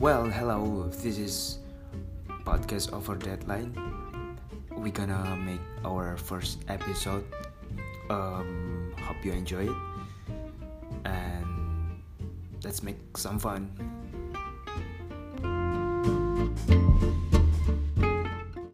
Well, hello. This is podcast over deadline. We're gonna make our first episode. Um, hope you enjoy it, and let's make some fun.